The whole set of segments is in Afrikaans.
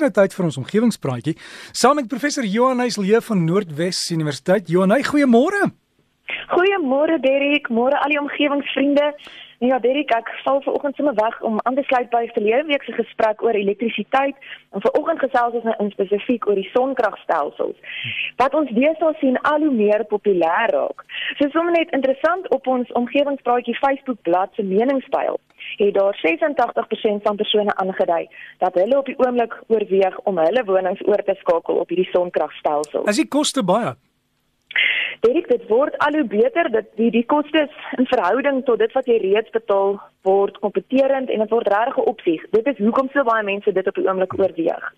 nou tyd vir ons omgewingspraatjie saam met professor Johan Huislee van Noordwes Universiteit. Johan, goeiemôre. Goeiemôre Derek, môre al die omgewingsvriende. Ja, Derek, ek val vanoggend sommer weg om aan te sluit by verlede week se gesprek oor elektrisiteit en vanoggend gesels ons nou spesifiek oor die sonkragstelsels. Wat ons deesdae sien al hoe meer populêr raak. So sommer net interessant op ons omgewingspraatjie Facebook bladsy se meningspyl het daar 86% van persone aangedui dat hulle op die oomblik oorweeg om hulle wonings oor te skakel op hierdie sonkragstelsel. As die koste baie Dit dit word al hoe beter dat die die kostes in verhouding tot dit wat jy reeds betaal word kompeterend en dit word regtig 'n opsie. Dit is hoekom so baie mense dit op die oomblik oorweeg.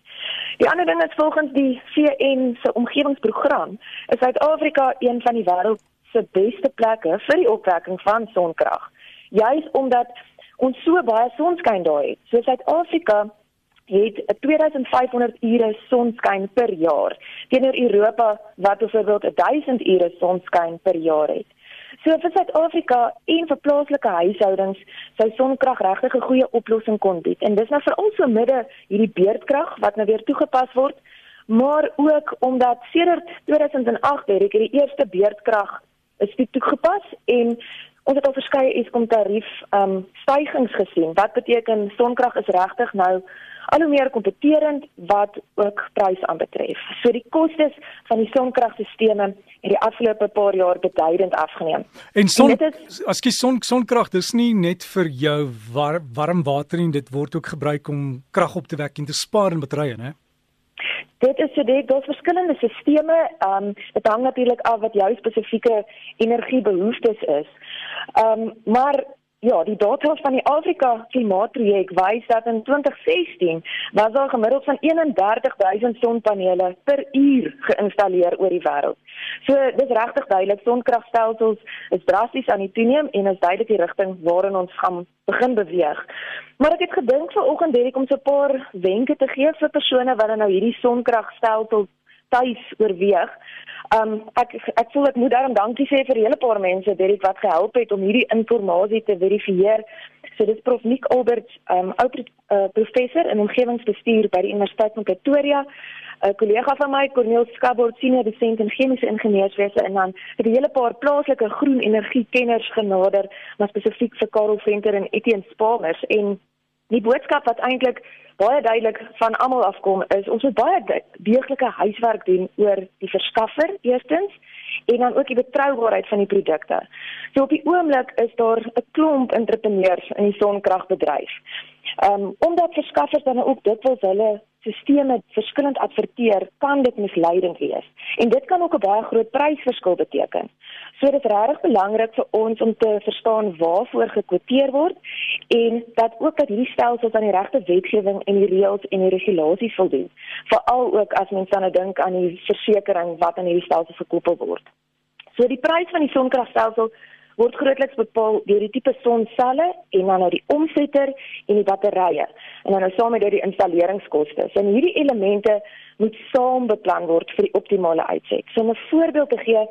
Die ander ding is volgens die VN se omgewingsprogram is Suid-Afrika een van die wêreld se beste plekke vir die opwekking van sonkrag. Juis omdat ons so baie sonskyn daar het. So Suid-Afrika het 2500 ure sonskyn per jaar teenoor Europa wat byvoorbeeld 1000 ure sonskyn per jaar het. So vir Suid-Afrika en vir plaaslike huishoudings sou sonkrag regtig 'n goeie oplossing kon bied. En dis nou veral so midde hierdie beerdkrag wat nou weer toegepas word, maar ook omdat sedert 2008 het die eerste beerdkrag is toegepas en ons het al verskeie Eskom tarief ehm um, stygings gesien. Wat beteken sonkrag is regtig nou al hoe meer kompeterend wat ook prys aanbetref. So die kostes van die sonkragstelsels het die afgelope paar jaar beduidend afgeneem. En son as jy son sonkrag dis nie net vir jou war, warm water nie, dit word ook gebruik om krag op te wek en te spaar in batterye, né? Dit is so dit daar's verskillende stelsels. Ehm um, dit hang natuurlik af wat jou spesifieke energiebehoeftes is. Ehm um, maar Ja, die data van die Afrika Klimaatprojek wys dat in 2016 was daar gemiddeld van 31000 sonpanele per uur geïnstalleer oor die wêreld. So dis regtig duidelik sonkragstelsels is drasties aan die toeneem en is duidelik die rigting waarin ons gaan begin beweeg. Maar ek het gedink vanoggend het ek om so 'n paar wenke te gee vir persone wat nou hierdie sonkragstelsels tuis oorweeg. Um ek ek voel ek moet daarom dankie sê vir 'n hele paar mense Derek wat gehelp het om hierdie inligting te verifieer. So dis prof Nick Albert, um ou uh, professor in omgewingsbestuur by die Universiteit van Pretoria. 'n kollega van my, Corneel Skabord, senior dosent in chemiese ingenieurswese en dan het 'n hele paar plaaslike groen energie kenners genader, maar spesifiek vir Karel Venter en Etienne Spalmers en die boodskap wat eintlik baie duidelik van almal afkom is ons moet baie deeglike huiswerk doen oor die verskaffer eerstens en dan ook die betroubaarheid van die produkte. So op die oomblik is daar 'n klomp entrepreneurs in die sonkragbedryf. Ehm um, omdat verskaffers dan ook dikwels hulle sisteme verskillend adverteer, kan dit misleidend wees. En dit kan ook 'n baie groot prysverskil beteken. So dit is regtig belangrik vir ons om te verstaan waarvoor gekwoteer word en dat ook dat hierdie stelsels aan die regte wetgewing en die reëls en die regulasies voldoen. Veral ook as mens dan nou dink aan die versekerings wat aan hierdie stelsels gekoppel word. So die prys van die sonkragstelsel word grootliks bepaal deur die tipe sonselle en dan nou die omsetter en die batterye en dan nou saam met dit die instaleringskoste. So hierdie elemente moet saam beplan word vir die optimale uitset. So 'n voorbeeld te gee,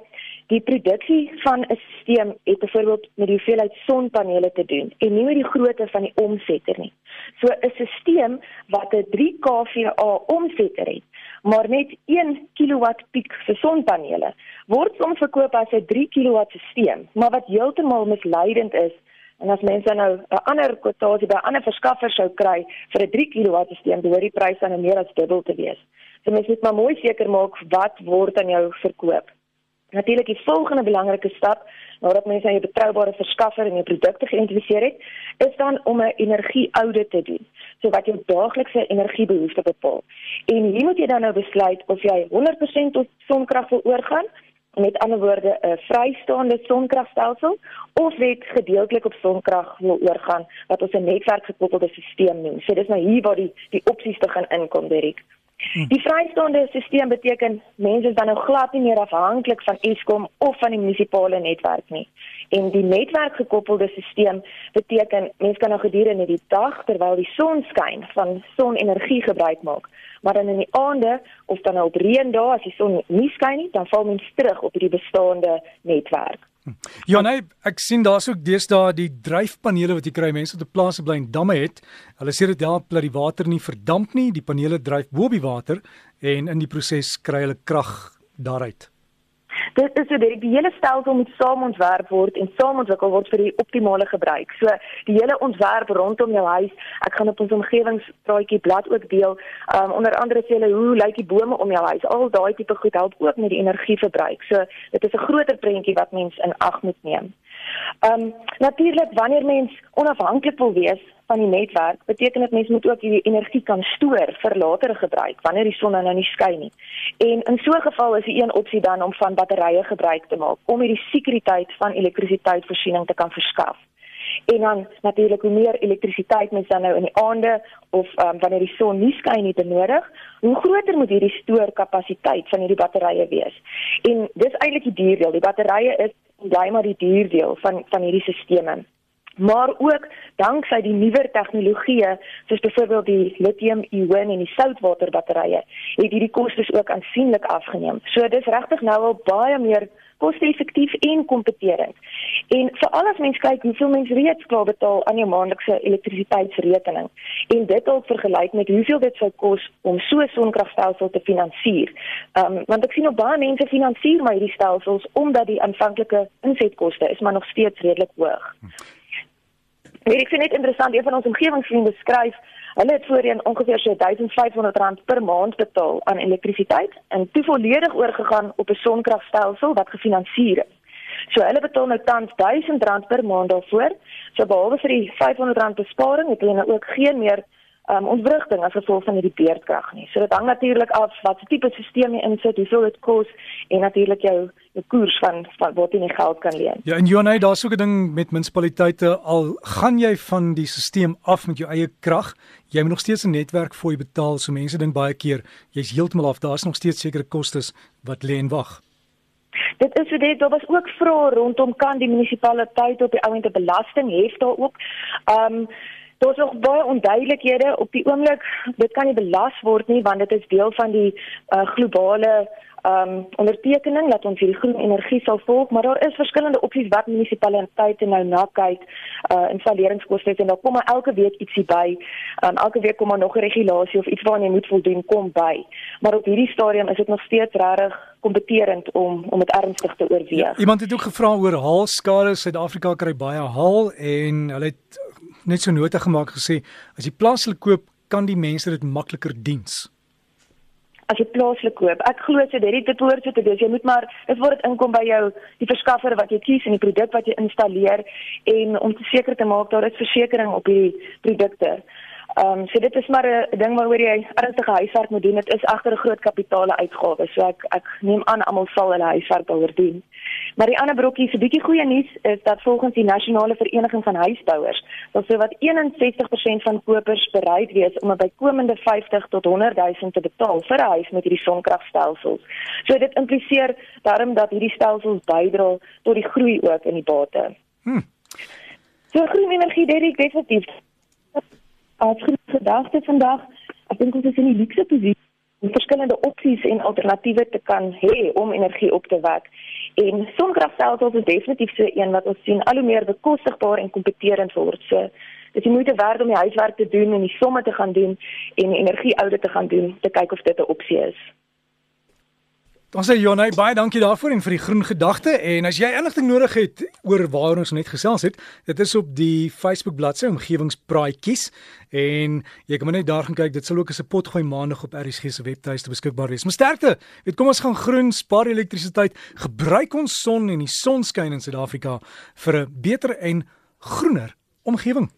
die produksie van 'n stelsel het byvoorbeeld met die hoeveelheid sonpanele te doen en nie met die grootte van die omsetter nie. So 'n stelsel wat 'n 3 kVA omsetter het, maar net 1 kW piek vir sonpanele word soms verkoop as 'n 3 kW stelsel, maar wat heeltemal misleidend is en as mense nou 'n ander kwotasie by 'n ander verskaffer sou kry vir 'n 3 kW stelsel, behoort die prys dan meer as dubbel te wees. So mens moet maar mooi seker maak wat word aan jou verkoop. Natuurlik die volgende belangrike stap nadat mense aan jou betroubare verskaffer en jou produkte geïdentifiseer het, is dan om 'n energieaudit te doen, so wat jou daaglikse energiebehoeftes bepaal. En hier moet jy dan nou besluit of jy 100% tot sonkrag wil oorgaan met ander woorde 'n vrystaande sonkragstelsel of net gedeeltelik op sonkrag wil oorgaan wat ons 'n netwerkgekoppelde stelsel noem. So dis nou hier waar die die opsies begin inkom, Derek. Die vrystaande stelsel beteken mense is dan nou glad nie meer afhanklik van Eskom of van die munisipale netwerk nie. En die netwerkgekoppelde stelsel beteken mense kan nou gedurende die dag terwyl die son skyn van sonenergie gebruik maak maar dan in die aande of dan nou op reën dae as die son nie skyn nie, dan val mens terug op die bestaande netwerk. Ja nee, ek sien daar's ook deesdae die dryfpanele wat jy kry mense op die plase bly en damme het. Hulle sê dit help dat die water nie verdamp nie, die panele dryf bo op die water en in die proses kry hulle krag daaruit. Dit is so die, die hele stelsel moet saam ontwerp word en saam ontwikkel word vir die optimale gebruik. So die hele ontwerp rondom jou huis, ek gaan op ons omgewingspraatjie blad ook deel. Um onder andere sê hulle hoe lyk die bome om jou huis? Al daai tipe goed help ook met die energieverbruik. So dit is 'n groter prentjie wat mens in ag moet neem. Um natuurlik wanneer mens onafhanklik wil wees van die netwerk, beteken dit mense moet ook hierdie energie kan stoor vir latere gebruik wanneer die son nou nie skyn nie. En in so 'n geval is die een opsie dan om van batterye gebruik te maak om hierdie sekuriteit van elektrisiteitvoorsiening te kan verskaf. En dan natuurlik hoe meer elektrisiteit mens dan nou in die aande of um, wanneer die son nie skyn nie benodig, hoe groter moet hierdie stoorkapasiteit van hierdie batterye wees. En dis eintlik die duurdeel. Die batterye is bly maar die duurdeel van van hierdie stelsels maar ook danksy die nuwer tegnologieë soos byvoorbeeld die lithium-ion en die soutwaterbatterye het hierdie kostes ook aansienlik afgeneem. So dis regtig nou al baie meer koste-effektief en kompeterend. En veral as mens kyk hoeveel mense reeds klaar betaal aan jou maandelikse elektrisiteitsrekening en dit ook vergelyk met hoeveel dit sou kos om so 'n sonkragstelsel te finansier. Ehm um, want ek sien op baie mense finansier maar hierdie stelsels omdat die aanvanklike insetkoste is maar nog steeds redelik hoog. Weet ek sien net interessant een van ons omgewingsvriende skryf, hulle het voorheen ongeveer so R1500 per maand betaal aan elektrisiteit en toe volledig oorgegaan op 'n sonkragstelsel wat gefinansier is. So hulle betaal nou tans R1000 per maand daarvoor. So behalwe vir die R500 besparing het hulle nou ook geen meer um, ontwrigting as gevolg van hierdie beerdkrag nie. So dit hang natuurlik af wat se tipe stelsel jy insit, hoeveel dit kos en natuurlik jou jou koers van, van wat jy nie geld kan leen. Ja, en Jonay, daar's ook 'n ding met munisipaliteite al gaan jy van die stelsel af met jou eie krag, jy moet nog steeds 'n netwerk jou betaal. So mense dink baie keer jy's heeltemal af, daar's nog steeds sekere kostes wat lê en wag. Dit is dit, daar was ook vrae rondom kan die munisipaliteit op die ouente belasting hef daar ook. Ehm um, Daar's nog baie onduidelikhede op die oomblik. Dit kan nie belas word nie want dit is deel van die uh, globale um ondertekening dat ons hierdie groen energie sal volg, maar daar is verskillende opsies wat munisipaliteite nou na kyk uh installeringskoste en daar kom maar elke week ietsie by. Um elke week kom maar nog 'n regulasie of iets waaraan jy moet voldoen kom by. Maar op hierdie stadium is dit nog steeds regtig kompeterend om om dit ernstig te oorweeg. Ja, iemand het ook gevra oor haalskade. Suid-Afrika kry baie haal en hulle het net so nota gemaak gesê as jy plaaslik koop, kan die mense dit makliker diens. As jy plaaslik koop, ek glo so dit dit behoort so te wees. Jy moet maar dit word dit inkom by jou die verskaffer wat jy kies en die produk wat jy installeer en om te seker te maak daar is versekerings op hierdie produkte. Ehm um, so dit is maar 'n ding waaroor jy ernstige huiswerk moet doen. Dit is agter 'n groot kapitale uitgawe. So ek ek neem aan almal sal hulle huiswerk daaroor doen. Maar die ander brokkie, 'n bietjie goeie nuus is dat volgens die Nasionale Vereniging van Huisbouers, sal so wat 61% van kopers bereid wees om 'n bykomende 50 tot 100 000 te betaal vir 'n huis met hierdie sonkragstelsels. So dit impliseer daarom dat hierdie stelsels bydra tot die groei ook in die bate. Hm. So groen energie, Derek, definitief as gedagte vandag, ek dink ons is in die luukse posisie verskillende opsies en alternatiewe te kan hê om energie op te wek. En sonkragstelsels is definitief so een wat ons sien al hoe meer bekostigbaar en kompeterend word. So dis jy moet werd om die huiswerk te doen en die somme te gaan doen en energieoude te gaan doen te kyk of dit 'n opsie is. Dan sê Jonay baie dankie daarvoor en vir die groen gedagte en as jy enigting nodig het oor waar ons net gesels het, dit is op die Facebook bladsy omgewingspraatjies en jy kan net daar gaan kyk, dit sal ook as 'n potgooi maandag op RSG se webtuiste beskikbaar wees. Maar sterkte, weet kom ons gaan groen, spaar elektrisiteit, gebruik ons son en die sonskyn in Suid-Afrika vir 'n beter en groener omgewing.